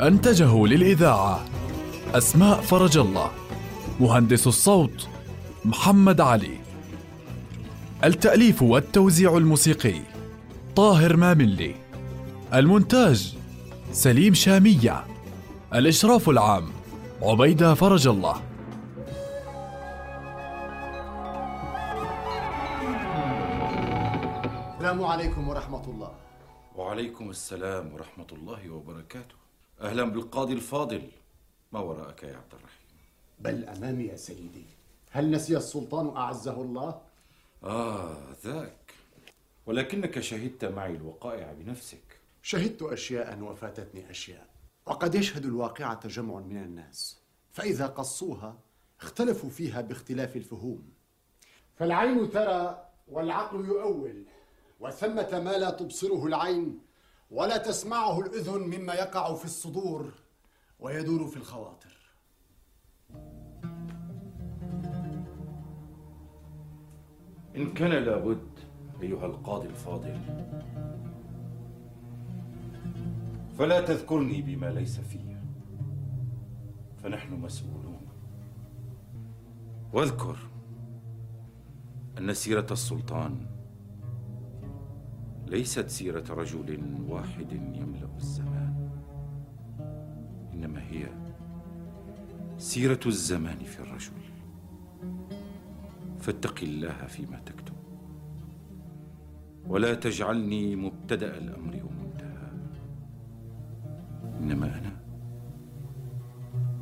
أنتجه للإذاعة أسماء فرج الله مهندس الصوت محمد علي. التأليف والتوزيع الموسيقي طاهر ماملي. المونتاج سليم شامية. الإشراف العام عبيدة فرج الله. السلام عليكم ورحمة الله. وعليكم السلام ورحمة الله وبركاته. أهلا بالقاضي الفاضل. ما وراءك يا عبد الرحيم؟ بل أمامي يا سيدي. هل نسي السلطان أعزه الله؟ آه ذاك. ولكنك شهدت معي الوقائع بنفسك. شهدت أشياء وفاتتني أشياء. وقد يشهد الواقعة جمع من الناس. فإذا قصوها اختلفوا فيها باختلاف الفهوم. فالعين ترى والعقل يؤول وثمة ما لا تبصره العين ولا تسمعه الأذن مما يقع في الصدور ويدور في الخواطر. إن كان لابد أيها القاضي الفاضل فلا تذكرني بما ليس في فنحن مسؤولون. واذكر أن سيرة السلطان ليست سيرة رجل واحد يملأ الزمان إنما هي سيرة الزمان في الرجل. فاتق الله فيما تكتب. ولا تجعلني مبتدأ الأمر ومنتهى. إنما أنا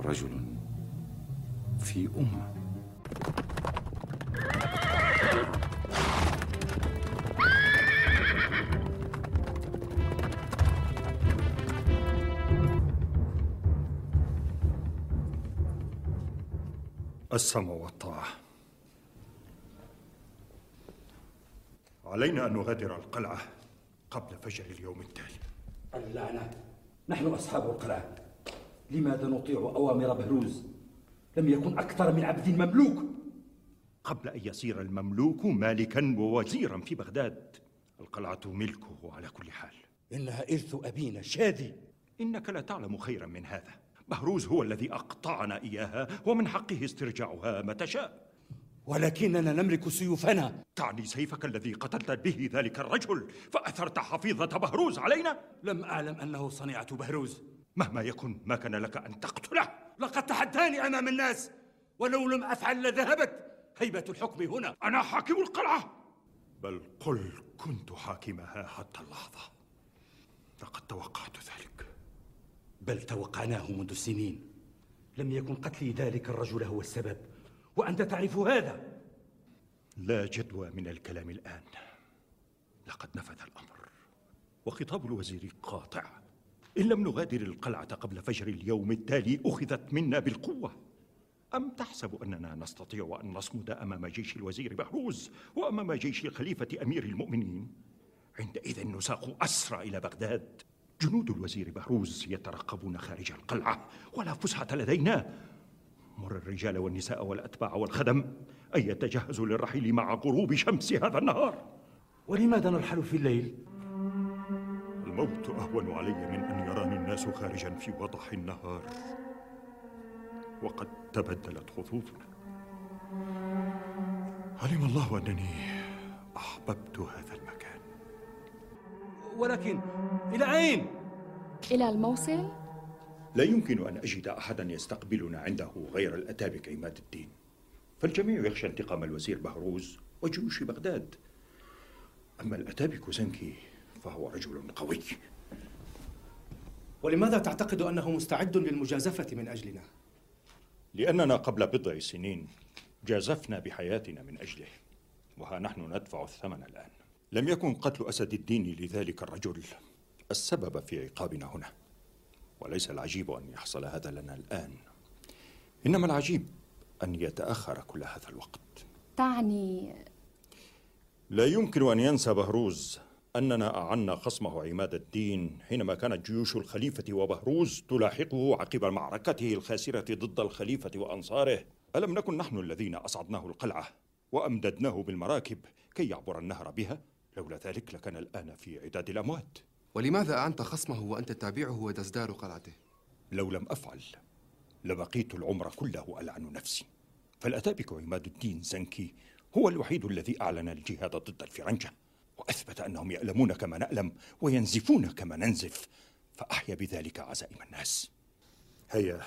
رجل في أمة. السمع والطاعة. علينا أن نغادر القلعة قبل فجر اليوم التالي. اللعنة. نحن أصحاب القلعة. لماذا نطيع أوامر بهروز؟ لم يكن أكثر من عبد مملوك. قبل أن يصير المملوك مالكا ووزيرا في بغداد القلعة ملكه على كل حال. إنها إرث أبينا شادي. إنك لا تعلم خيرا من هذا. بهروز هو الذي أقطعنا إياها ومن حقه استرجاعها متى شاء. ولكننا نملك سيوفنا. تعني سيفك الذي قتلت به ذلك الرجل فأثرت حفيظة بهروز علينا. لم أعلم أنه صنيعة بهروز. مهما يكن ما كان لك أن تقتله. لقد تحداني أمام الناس ولو لم أفعل لذهبت. هيبة الحكم هنا. أنا حاكم القلعة. بل قل كنت حاكمها حتى اللحظة. لقد توقعت ذلك. بل توقعناه منذ سنين. لم يكن قتلي ذلك الرجل هو السبب وأنت تعرف هذا. لا جدوى من الكلام الآن. لقد نفذ الأمر وخطاب الوزير قاطع. إن لم نغادر القلعة قبل فجر اليوم التالي أخذت منا بالقوة. أم تحسب أننا نستطيع أن نصمد أمام جيش الوزير بهروز وأمام جيش الخليفة أمير المؤمنين؟ عندئذ نساق أسرى إلى بغداد. جنود الوزير بهروز يترقبون خارج القلعة ولا فسحة لدينا. مر الرجال والنساء والأتباع والخدم أن يتجهزوا للرحيل مع غروب شمس هذا النهار؟ ولماذا نرحل في الليل؟ الموت أهون علي من أن يراني الناس خارجا في وضح النهار. وقد تبدلت خطوطنا. علم الله أنني أحببت هذا المكان. ولكن إلى أين؟ إلى الموصل؟ لا يمكن أن أجد أحدا يستقبلنا عنده غير الأتابك عماد الدين فالجميع يخشى انتقام الوزير بهروز وجيوش بغداد أما الأتابك زنكي فهو رجل قوي ولماذا تعتقد أنه مستعد للمجازفة من أجلنا؟ لأننا قبل بضع سنين جازفنا بحياتنا من أجله وها نحن ندفع الثمن الآن لم يكن قتل أسد الدين لذلك الرجل السبب في عقابنا هنا وليس العجيب أن يحصل هذا لنا الآن. إنما العجيب أن يتأخر كل هذا الوقت. تعني لا يمكن أن ينسى بهروز أننا أعنا خصمه عماد الدين حينما كانت جيوش الخليفة وبهروز تلاحقه عقب معركته الخاسرة ضد الخليفة وأنصاره. ألم نكن نحن الذين أصعدناه القلعة وأمددناه بالمراكب كي يعبر النهر بها؟ لولا ذلك لكان الآن في عداد الأموات. ولماذا أعنت خصمه وأنت تتابعه وتزدار قلعته؟ لو لم أفعل لبقيت العمر كله ألعن نفسي. فالأتابك عماد الدين زنكي هو الوحيد الذي أعلن الجهاد ضد الفرنجة وأثبت أنهم يألمون كما نألم وينزفون كما ننزف فأحيا بذلك عزائم الناس. هيا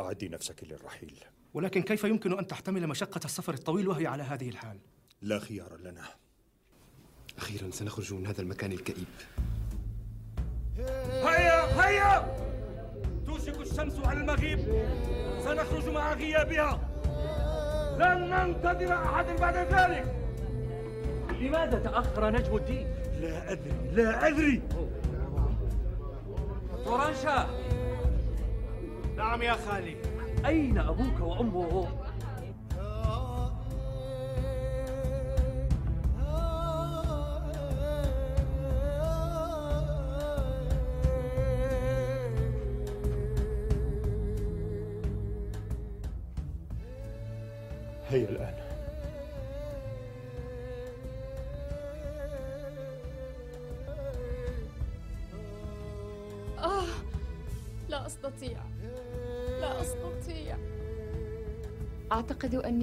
أعدي نفسك للرحيل. ولكن كيف يمكن أن تحتمل مشقة السفر الطويل وهي على هذه الحال؟ لا خيار لنا. أخيرا سنخرج من هذا المكان الكئيب. هيا هيا! توشك الشمس على المغيب. سنخرج مع غيابها. لن ننتظر أحد بعد ذلك. لماذا تأخر نجم الدين؟ لا أدري لا أدري. فرنشا نعم يا خالي. أين أبوك وأمه؟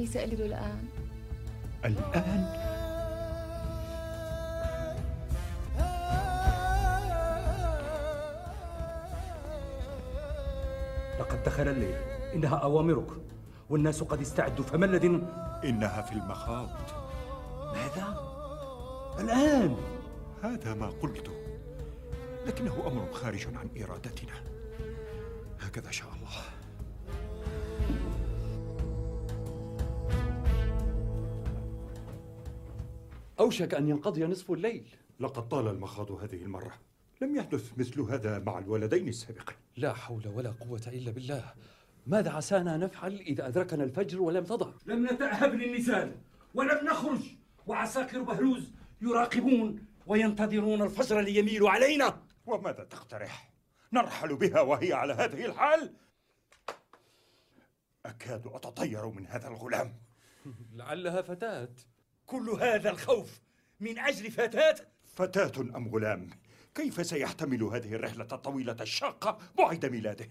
أني سألد الآن. الآن؟ لقد دخل الليل. إنها أوامرك. والناس قد استعدوا. فما الذي إنها في المخاض. ماذا؟ الآن. هذا ما قلت. لكنه أمر خارج عن إرادتنا. هكذا شاء الله. أوشك أن ينقضي نصف الليل. لقد طال المخاض هذه المرة. لم يحدث مثل هذا مع الولدين السابقين. لا حول ولا قوة إلا بالله. ماذا عسانا نفعل إذا أدركنا الفجر ولم تضع؟ لم نتأهب للنزال ولم نخرج. وعساكر بهروز يراقبون وينتظرون الفجر ليميلوا علينا. وماذا تقترح؟ نرحل بها وهي على هذه الحال؟ أكاد أتطير من هذا الغلام. لعلها فتاة. كل هذا الخوف من أجل فتاة؟ فتاة أم غلام؟ كيف سيحتمل هذه الرحلة الطويلة الشاقة بعد ميلاده؟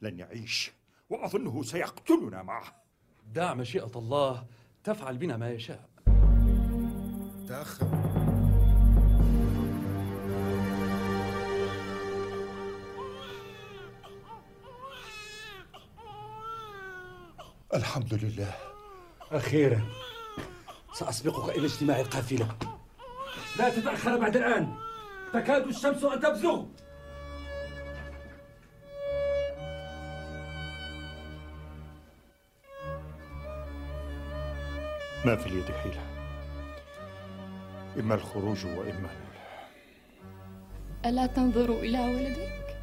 لن يعيش وأظنه سيقتلنا معه. دع مشيئة الله تفعل بنا ما يشاء. تأخر. الحمد لله. أخيرا. سأسبقك إلى اجتماع القافلة. لا تتأخر بعد الآن. تكاد الشمس أن تبزغ. ما في اليد حيلة. إما الخروج وإما ألا تنظر إلى ولدك؟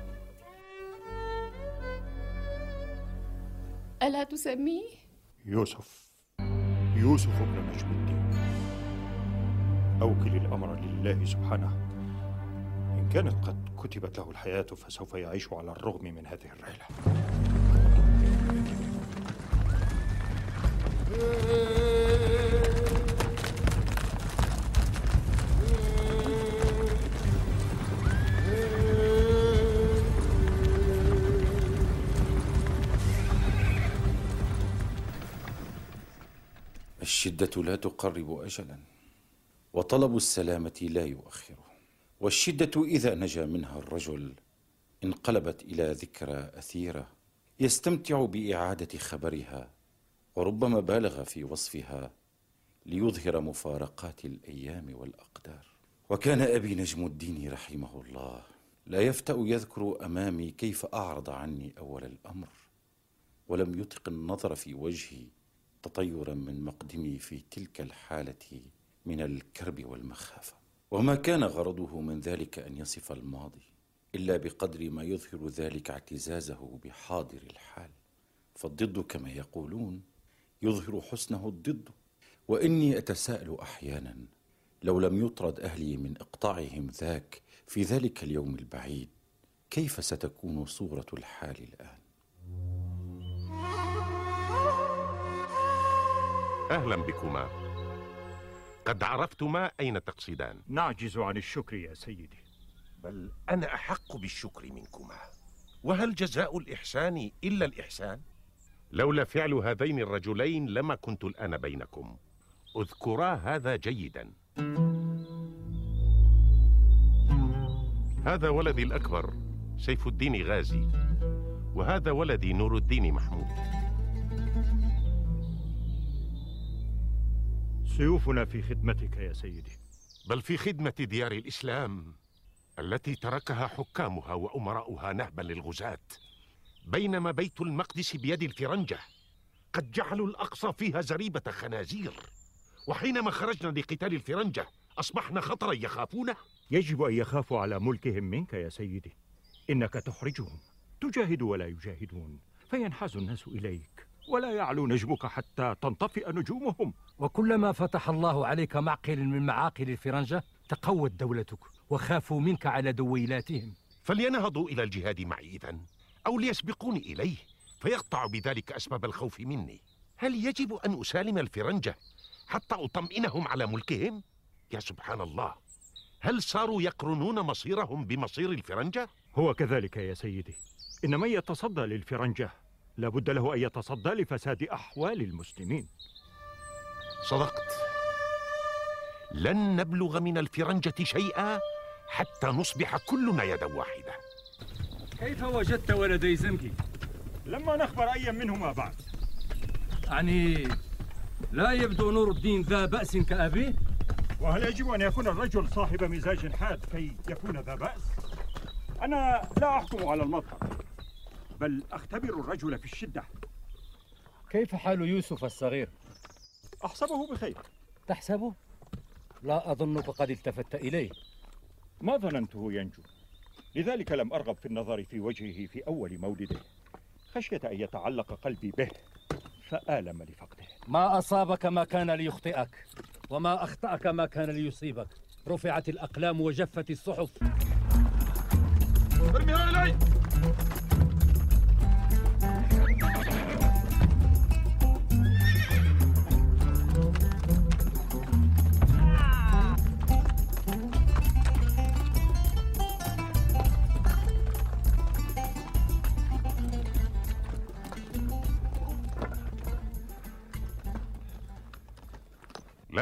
ألا تسميه؟ يوسف. يوسف ابن نجم الدين. أوكل الأمر لله سبحانه. إن كانت قد كتبت له الحياة فسوف يعيش على الرغم من هذه الرحلة. الشدة لا تقرب أجلا وطلب السلامة لا يؤخره. والشدة إذا نجا منها الرجل انقلبت إلى ذكرى أثيرة يستمتع بإعادة خبرها وربما بالغ في وصفها ليظهر مفارقات الأيام والأقدار. وكان أبي نجم الدين رحمه الله لا يفتأ يذكر أمامي كيف أعرض عني أول الأمر ولم يطق النظر في وجهي تطيرا من مقدمي في تلك الحالة من الكرب والمخافة. وما كان غرضه من ذلك أن يصف الماضي إلا بقدر ما يظهر ذلك اعتزازه بحاضر الحال. فالضد كما يقولون يظهر حسنه الضد. وإني أتساءل أحيانا لو لم يطرد أهلي من إقطاعهم ذاك في ذلك اليوم البعيد كيف ستكون صورة الحال الآن؟ أهلا بكما. قد عرفتما أين تقصدان. نعجز عن الشكر يا سيدي. بل أنا أحق بالشكر منكما. وهل جزاء الإحسان إلا الإحسان؟ لولا فعل هذين الرجلين لما كنت الآن بينكم. اذكرا هذا جيدا. هذا ولدي الأكبر سيف الدين غازي. وهذا ولدي نور الدين محمود. سيوفنا في خدمتك يا سيدي. بل في خدمة ديار الإسلام التي تركها حكامها وأمراؤها نهبا للغزاة. بينما بيت المقدس بيد الفرنجة قد جعلوا الأقصى فيها زريبة خنازير. وحينما خرجنا لقتال الفرنجة أصبحنا خطرا يخافونه يجب أن يخافوا على ملكهم منك يا سيدي. إنك تحرجهم تجاهد ولا يجاهدون فينحاز الناس إليك. ولا يعلو نجمك حتى تنطفئ نجومهم وكلما فتح الله عليك معقل من معاقل الفرنجة تقوت دولتك وخافوا منك على دويلاتهم فلينهضوا إلى الجهاد معي إذن أو ليسبقوني إليه فيقطع بذلك أسباب الخوف مني هل يجب أن أسالم الفرنجة حتى أطمئنهم على ملكهم؟ يا سبحان الله هل صاروا يقرنون مصيرهم بمصير الفرنجة؟ هو كذلك يا سيدي إن من يتصدى للفرنجة لابد له أن يتصدى لفساد أحوال المسلمين صدقت لن نبلغ من الفرنجة شيئا حتى نصبح كلنا يدا واحدة كيف وجدت ولدي زنكي؟ لما نخبر أي منهما بعد يعني لا يبدو نور الدين ذا بأس كأبيه؟ وهل يجب أن يكون الرجل صاحب مزاج حاد كي يكون ذا بأس؟ أنا لا أحكم على المظهر بل أختبر الرجل في الشدة. كيف حال يوسف الصغير؟ أحسبه بخير. تحسبه؟ لا أظنك قد التفت إليه. ما ظننته ينجو؟ لذلك لم أرغب في النظر في وجهه في أول مولده. خشية أن يتعلق قلبي به فآلم لفقده. ما أصابك ما كان ليخطئك وما أخطأك ما كان ليصيبك. رفعت الأقلام وجفت الصحف. ارميها إلي!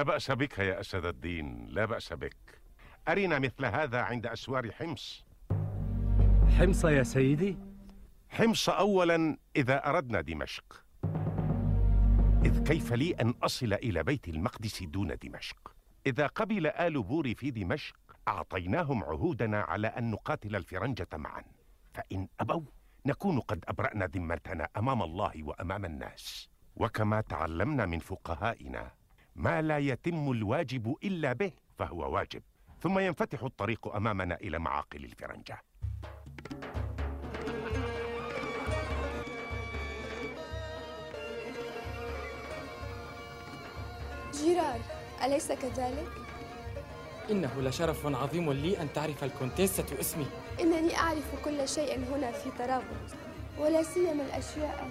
لا بأس بك يا أسد الدين لا بأس بك. أرنا مثل هذا عند أسوار حمص. حمص يا سيدي؟ حمص أولا إذا أردنا دمشق. إذ كيف لي أن أصل إلى بيت المقدس دون دمشق؟ إذا قبل آل بوري في دمشق أعطيناهم عهودنا على أن نقاتل الفرنجة معا. فإن أبوا نكون قد أبرأنا ذمتنا أمام الله وأمام الناس. وكما تعلمنا من فقهائنا ما لا يتم الواجب إلا به فهو واجب. ثم ينفتح الطريق أمامنا إلى معاقل الفرنجة. جيرار أليس كذلك؟ إنه لشرف عظيم لي أن تعرف الكونتيسة اسمي. إنني أعرف كل شيء هنا في طرابلس ولا سيما الأشياء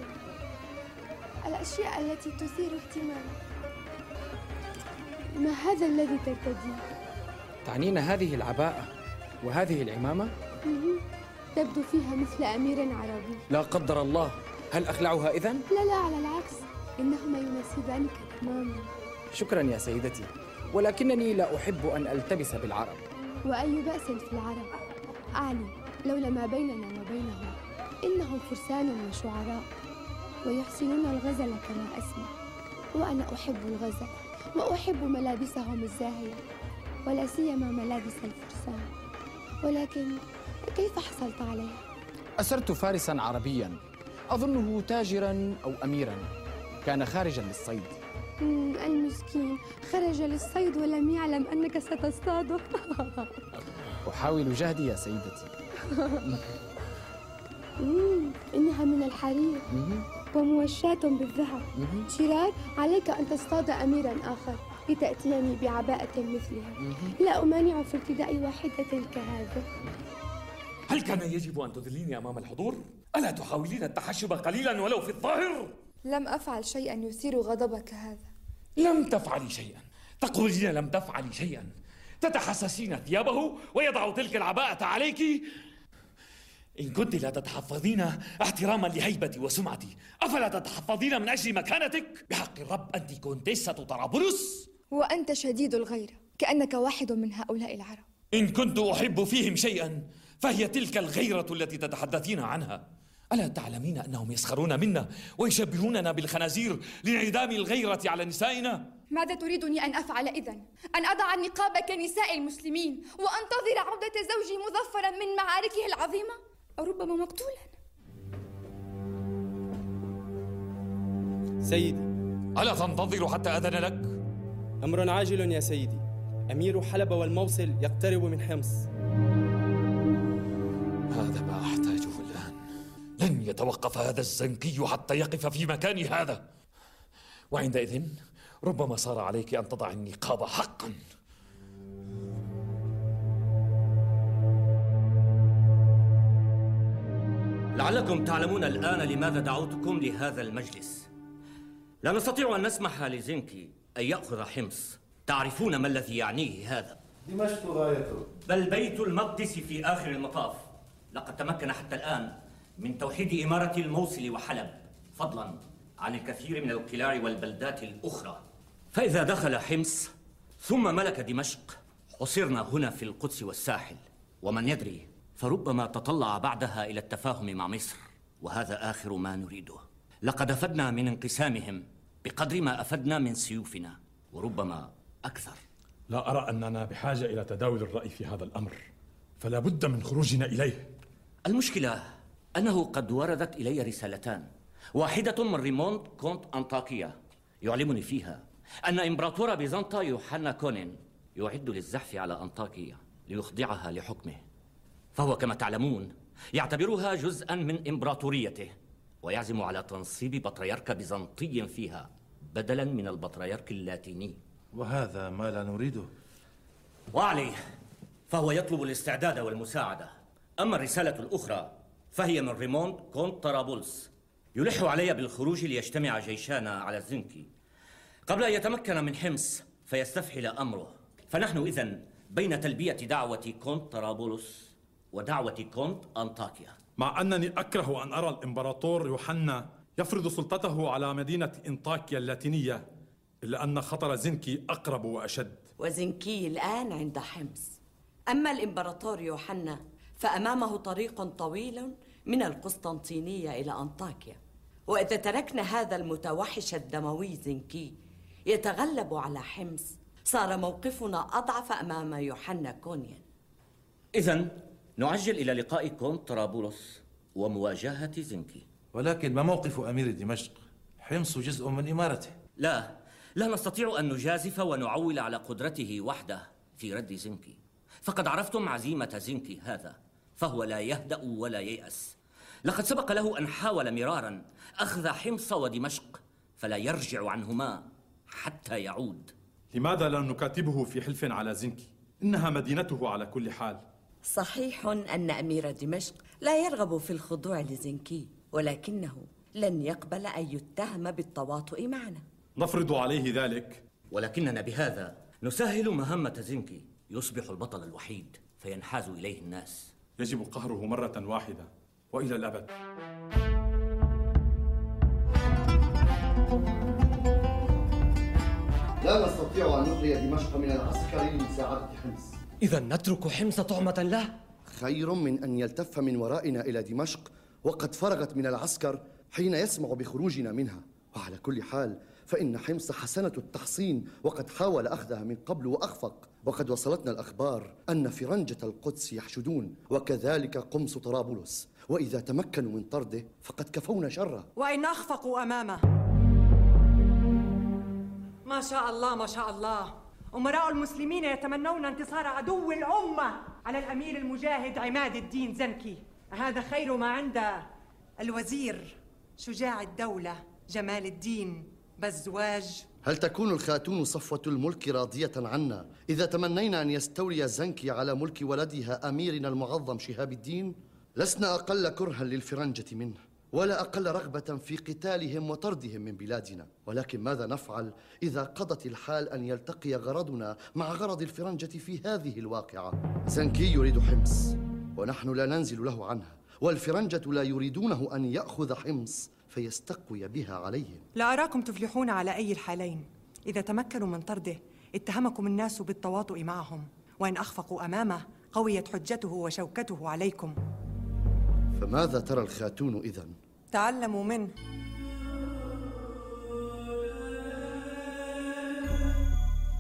الأشياء التي تثير اهتمامي. ما هذا الذي ترتديه؟ تعنين هذه العباءة وهذه العمامة؟ تبدو فيها مثل أمير عربي. لا قدر الله. هل أخلعها إذن؟ لا لا على العكس. إنهما يناسبانك تماما. شكرا يا سيدتي. ولكنني لا أحب أن ألتبس بالعرب. وأي بأس في العرب؟ أعني لولا ما بيننا وبينهم إنهم فرسان وشعراء. ويحسنون الغزل كما أسمع. وأنا أحب الغزل. وأحب ملابسهم الزاهية ولا سيما ملابس الفرسان. ولكن كيف حصلت عليها؟ أسرت فارسا عربيا أظنه تاجرا أو أميرا. كان خارجا للصيد. المسكين. خرج للصيد ولم يعلم أنك ستصطاده. أحاول جهدي يا سيدتي. إنها من الحرير. وموشاة بالذهب. شرار عليك أن تصطاد أميرا آخر لتأتيني بعباءة مثلها. لا أمانع في ارتداء واحدة كهذا. هل كان يجب أن تذليني أمام الحضور؟ ألا تحاولين التحشب قليلا ولو في الظاهر؟ لم أفعل شيئا يثير غضبك هذا لم تفعلي شيئا. تقولين لم تفعلي شيئا. تتحسسين ثيابه ويضع تلك العباءة عليك إن كنت لا تتحفظين احتراما لهيبتي وسمعتي أفلا تتحفظين من أجل مكانتك؟ بحق الرب أنت كونتيسة طرابلس وأنت شديد الغيرة كأنك واحد من هؤلاء العرب إن كنت أحب فيهم شيئا فهي تلك الغيرة التي تتحدثين عنها ألا تعلمين أنهم يسخرون منا ويشبهوننا بالخنازير لانعدام الغيرة على نسائنا؟ ماذا تريدني أن أفعل إذن؟ أن أضع النقاب كنساء المسلمين وأنتظر عودة زوجي مظفرا من معاركه العظيمة أو ربما مقتولا. سيدي. ألا تنتظر حتى أذن لك؟ أمر عاجل يا سيدي. أمير حلب والموصل يقترب من حمص. هذا ما أحتاجه الآن. لن يتوقف هذا الزنكي حتى يقف في مكاني هذا. وعندئذ ربما صار عليك أن تضع النقاب حقا. لعلكم تعلمون الآن لماذا دعوتكم لهذا المجلس. لا نستطيع أن نسمح لزنكي أن يأخذ حمص. تعرفون ما الذي يعنيه هذا؟ دمشق غايته. بل بيت المقدس في آخر المطاف. لقد تمكن حتى الآن من توحيد إمارة الموصل وحلب. فضلا عن الكثير من القلاع والبلدات الأخرى. فإذا دخل حمص ثم ملك دمشق حصرنا هنا في القدس والساحل. ومن يدري فربما تطلع بعدها إلى التفاهم مع مصر. وهذا آخر ما نريده. لقد أفدنا من انقسامهم بقدر ما أفدنا من سيوفنا. وربما أكثر. لا أرى أننا بحاجة إلى تداول الرأي في هذا الأمر. فلا بد من خروجنا إليه. المشكلة أنه قد وردت إلي رسالتان. واحدة من ريموند كونت أنطاكيا. يعلمني فيها أن إمبراطور بيزنطة يوحنا كونين يعد للزحف على أنطاكيا ليخضعها لحكمه. فهو كما تعلمون يعتبرها جزءا من إمبراطوريته ويعزم على تنصيب بطريرك بيزنطي فيها بدلا من البطريرك اللاتيني. وهذا ما لا نريده. وعليه فهو يطلب الاستعداد والمساعدة. أما الرسالة الأخرى فهي من ريموند كونت طرابلس يلح علي بالخروج ليجتمع جيشانا على الزنكي. قبل أن يتمكن من حمص فيستفحل أمره. فنحن إذن بين تلبية دعوة كونت طرابلس ودعوة كونت أنطاكيا. مع أنني أكره أن أرى الإمبراطور يوحنا يفرض سلطته على مدينة إنطاكيا اللاتينية إلا أن خطر زنكي أقرب وأشد. وزنكي الآن عند حمص. أما الإمبراطور يوحنا فأمامه طريق طويل من القسطنطينية إلى أنطاكيا. وإذا تركنا هذا المتوحش الدموي زنكي يتغلب على حمص صار موقفنا أضعف أمام يوحنا كونيان إذا نعجل إلى لقاء كونت طرابلس ومواجهة زنكي. ولكن ما موقف أمير دمشق؟ حمص جزء من إمارته. لا لا نستطيع أن نجازف ونعول على قدرته وحده في رد زنكي. فقد عرفتم عزيمة زنكي هذا فهو لا يهدأ ولا ييأس. لقد سبق له أن حاول مرارا أخذ حمص ودمشق فلا يرجع عنهما حتى يعود. لماذا لا نكاتبه في حلف على زنكي؟ إنها مدينته على كل حال. صحيح أن أمير دمشق لا يرغب في الخضوع لزنكي ولكنه لن يقبل أن يتهم بالتواطؤ معنا. نفرض عليه ذلك. ولكننا بهذا نسهل مهمة زنكي. يصبح البطل الوحيد فينحاز إليه الناس. يجب قهره مرة واحدة وإلى الأبد. لا نستطيع أن نخلي دمشق من العسكر لمساعدة حمص إذا نترك حمص طعمة له. خير من أن يلتف من ورائنا إلى دمشق وقد فرغت من العسكر حين يسمع بخروجنا منها. وعلى كل حال فإن حمص حسنة التحصين وقد حاول أخذها من قبل وأخفق. وقد وصلتنا الأخبار أن فرنجة القدس يحشدون وكذلك قمص طرابلس. وإذا تمكنوا من طرده فقد كفونا شره. وإن أخفقوا أمامه. ما شاء الله ما شاء الله. أمراء المسلمين يتمنون انتصار عدو الأمة على الأمير المجاهد عماد الدين زنكي. هذا خير ما عند الوزير شجاع الدولة جمال الدين بزواج. هل تكون الخاتون صفوة الملك راضية عنا إذا تمنينا أن يستولي زنكي على ملك ولدها أميرنا المعظم شهاب الدين؟ لسنا أقل كرها للفرنجة منه. ولا أقل رغبة في قتالهم وطردهم من بلادنا. ولكن ماذا نفعل إذا قضت الحال أن يلتقي غرضنا مع غرض الفرنجة في هذه الواقعة؟ زنكي يريد حمص ونحن لا ننزل له عنها والفرنجة لا يريدونه أن يأخذ حمص فيستقوي بها عليهم. لا أراكم تفلحون على أي الحالين. إذا تمكنوا من طرده اتهمكم الناس بالتواطؤ معهم. وإن أخفقوا أمامه قويت حجته وشوكته عليكم. فماذا ترى الخاتون إذن؟ تعلموا منه.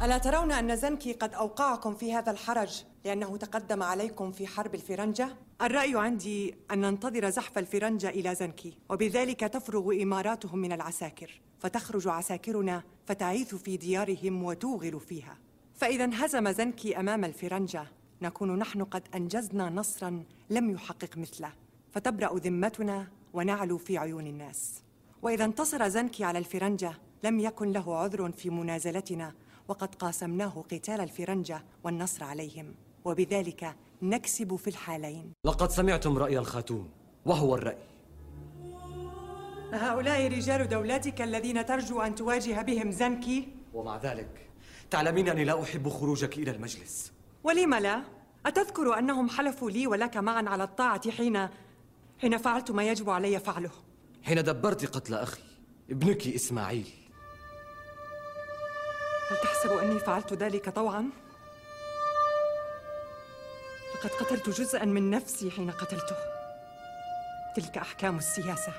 ألا ترون أن زنكي قد أوقعكم في هذا الحرج لأنه تقدم عليكم في حرب الفرنجة؟ الرأي عندي أن ننتظر زحف الفرنجة إلى زنكي وبذلك تفرغ إماراتهم من العساكر فتخرج عساكرنا فتعيث في ديارهم وتوغل فيها. فإذا انهزم زنكي أمام الفرنجة نكون نحن قد أنجزنا نصرا لم يحقق مثله. فتبرأ ذمتنا ونعلو في عيون الناس. وإذا انتصر زنكي على الفرنجة لم يكن له عذر في منازلتنا وقد قاسمناه قتال الفرنجة والنصر عليهم. وبذلك نكسب في الحالين. لقد سمعتم رأي الخاتون وهو الرأي. هؤلاء رجال دولتك الذين ترجو أن تواجه بهم زنكي؟ ومع ذلك تعلمين أني لا أحب خروجك إلى المجلس. ولم لا؟ أتذكر أنهم حلفوا لي ولك معا على الطاعة حين حين فعلت ما يجب علي فعله. حين دبرت قتل أخي ابنك إسماعيل. هل تحسب أني فعلت ذلك طوعا؟ لقد قتلت جزءا من نفسي حين قتلته. تلك أحكام السياسة.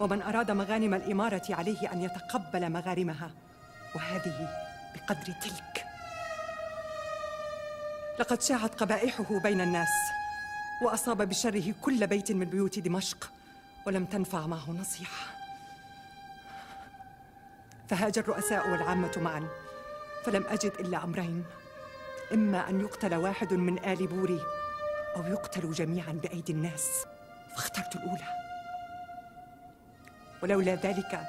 ومن أراد مغانم الإمارة عليه أن يتقبل مغارمها وهذه بقدر تلك. لقد شاعت قبائحه بين الناس. وأصاب بشره كل بيت من بيوت دمشق ولم تنفع معه نصيحة. فهاج الرؤساء والعامة معا فلم أجد إلا أمرين. إما أن يقتل واحد من آل بوري أو يقتلوا جميعا بأيدي الناس. فاخترت الأولى. ولولا ذلك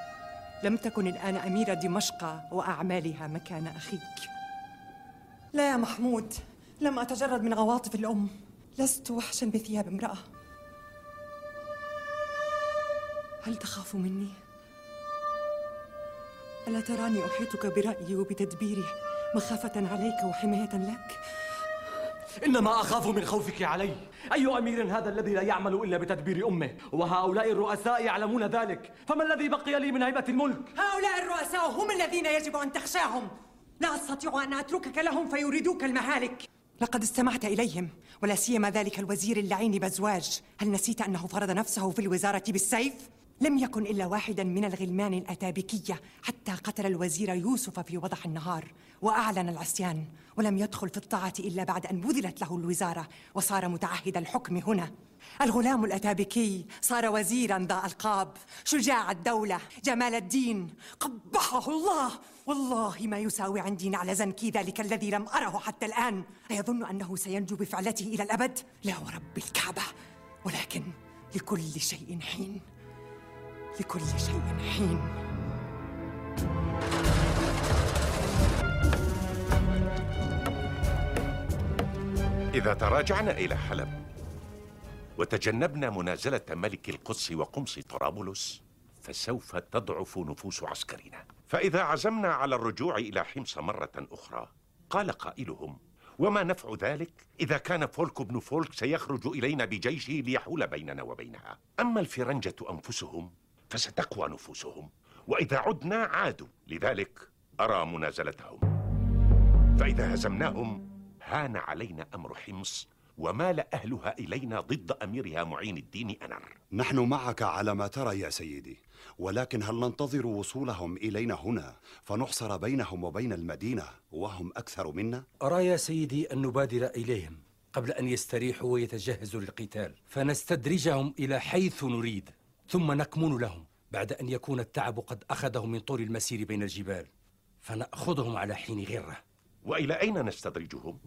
لم تكن الآن أميرة دمشق وأعمالها مكان أخيك. لا يا محمود لم أتجرد من عواطف الأم. لست وحشا بثياب امرأة. هل تخاف مني؟ ألا تراني أحيطك برأيي وبتدبيري مخافة عليك وحماية لك؟ إنما أخاف من خوفك علي. أي أمير هذا الذي لا يعمل إلا بتدبير أمه؟ وهؤلاء الرؤساء يعلمون ذلك. فما الذي بقي لي من هيبة الملك؟ هؤلاء الرؤساء هم الذين يجب أن تخشاهم. لا أستطيع أن أتركك لهم فيريدوك المهالك. لقد استمعت إليهم ولا سيما ذلك الوزير اللعين بزواج هل نسيت أنه فرض نفسه في الوزارة بالسيف؟ لم يكن إلا واحدا من الغلمان الأتابكية حتى قتل الوزير يوسف في وضح النهار وأعلن العصيان ولم يدخل في الطاعة إلا بعد أن بذلت له الوزارة وصار متعهد الحكم هنا. الغلام الأتابكي صار وزيرا ذا ألقاب شجاع الدولة جمال الدين قبحه الله. والله ما يساوي عندي نعل زنكي ذلك الذي لم أره حتى الآن. أيظن أنه سينجو بفعلته إلى الأبد؟ لا ورب الكعبة ولكن لكل شيء حين. لكل شيء حين. إذا تراجعنا إلى حلب وتجنبنا منازلة ملك القدس وقمص طرابلس فسوف تضعف نفوس عسكرنا. فإذا عزمنا على الرجوع إلى حمص مرة أخرى قال قائلهم وما نفع ذلك؟ إذا كان فولك بن فولك سيخرج إلينا بجيشه ليحول بيننا وبينها. أما الفرنجة أنفسهم فستقوى نفوسهم. وإذا عدنا عادوا. لذلك أرى منازلتهم. فإذا هزمناهم هان علينا أمر حمص ومال أهلها إلينا ضد أميرها معين الدين أنر. نحن معك على ما ترى يا سيدي ولكن هل ننتظر وصولهم إلينا هنا فنحصر بينهم وبين المدينة وهم أكثر منا؟ أرى يا سيدي أن نبادر إليهم قبل أن يستريحوا ويتجهزوا للقتال فنستدرجهم إلى حيث نريد. ثم نكمن لهم بعد أن يكون التعب قد أخذهم من طول المسير بين الجبال فنأخذهم على حين غرة. وإلى أين نستدرجهم؟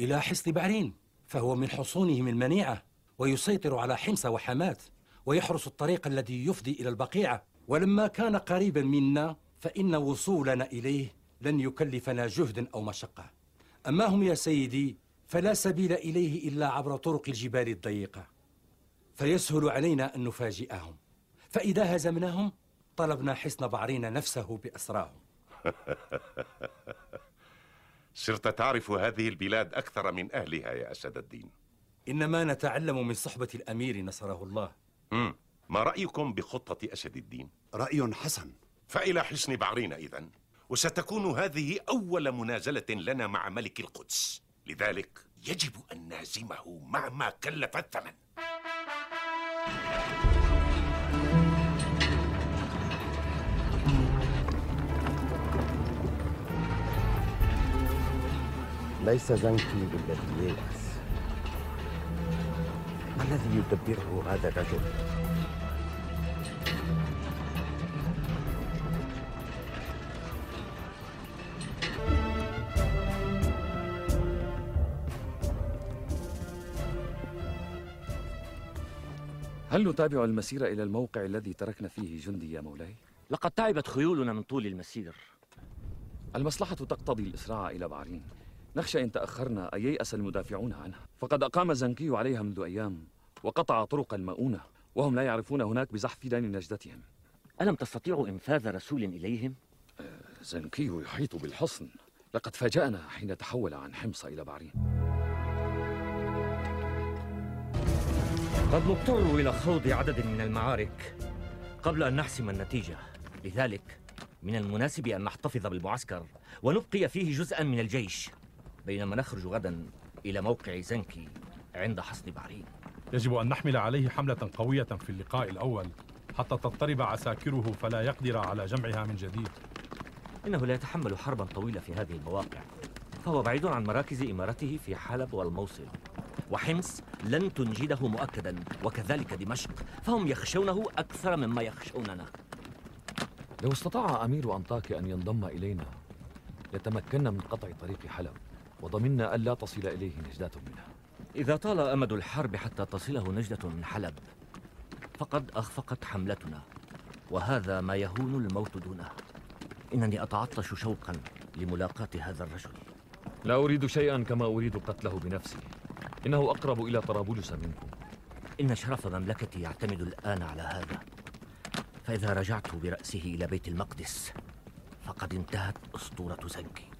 إلى حصن بعرين فهو من حصونهم المنيعة ويسيطر على حمص وحمات ويحرس الطريق الذي يفضي إلى البقيعة ولما كان قريبا منا فإن وصولنا إليه لن يكلفنا جهدا أو مشقة. أما هم يا سيدي فلا سبيل إليه إلا عبر طرق الجبال الضيقة. فيسهل علينا أن نفاجئهم. فإذا هزمناهم طلبنا حصن بعرين نفسه بأسراهم صرت تعرف هذه البلاد أكثر من أهلها يا أسد الدين. إنما نتعلم من صحبة الأمير نصره الله. مم. ما رأيكم بخطة أسد الدين؟ رأي حسن. فإلى حصن بعرين إذن وستكون هذه أول منازلة لنا مع ملك القدس. لذلك يجب أن نهزمه مهما كلف الثمن. ليس زنكي بالذي ييأس ما الذي يدبره هذا الرجل؟ هل نتابع المسير إلى الموقع الذي تركنا فيه جندي يا مولاي؟ لقد تعبت خيولنا من طول المسير. المصلحة تقتضي الإسراع إلى بعرين نخشى إن تأخرنا أن ييأس المدافعون عنها. فقد أقام زنكي عليها منذ أيام وقطع طرق المؤونة وهم لا يعرفون هناك بزحف دان نجدتهم. ألم تستطيعوا إنفاذ رسول إليهم؟ زنكي يحيط بالحصن. لقد فاجأنا حين تحول عن حمص إلى بعرين قد نضطر إلى خوض عدد من المعارك قبل أن نحسم النتيجة. لذلك من المناسب أن نحتفظ بالمعسكر ونبقي فيه جزءا من الجيش بينما نخرج غدا إلى موقع زنكي عند حصن بعرين يجب أن نحمل عليه حملة قوية في اللقاء الأول حتى تضطرب عساكره فلا يقدر على جمعها من جديد. إنه لا يتحمل حربا طويلة في هذه المواقع فهو بعيد عن مراكز إمارته في حلب والموصل. وحمص لن تنجده مؤكدا وكذلك دمشق فهم يخشونه أكثر مما يخشوننا. لو استطاع أمير أنطاكيا أن ينضم إلينا لتمكنا من قطع طريق حلب وضمنا ألا تصل إليه نجدة منها. إذا طال أمد الحرب حتى تصله نجدة من حلب فقد أخفقت حملتنا وهذا ما يهون الموت دونه. إنني أتعطش شوقا لملاقاة هذا الرجل. لا أريد شيئا كما أريد قتله بنفسي. إنه أقرب إلى طرابلس منكم. إن شرف مملكتي يعتمد الآن على هذا. فإذا رجعت برأسه إلى بيت المقدس فقد انتهت أسطورة زنكي.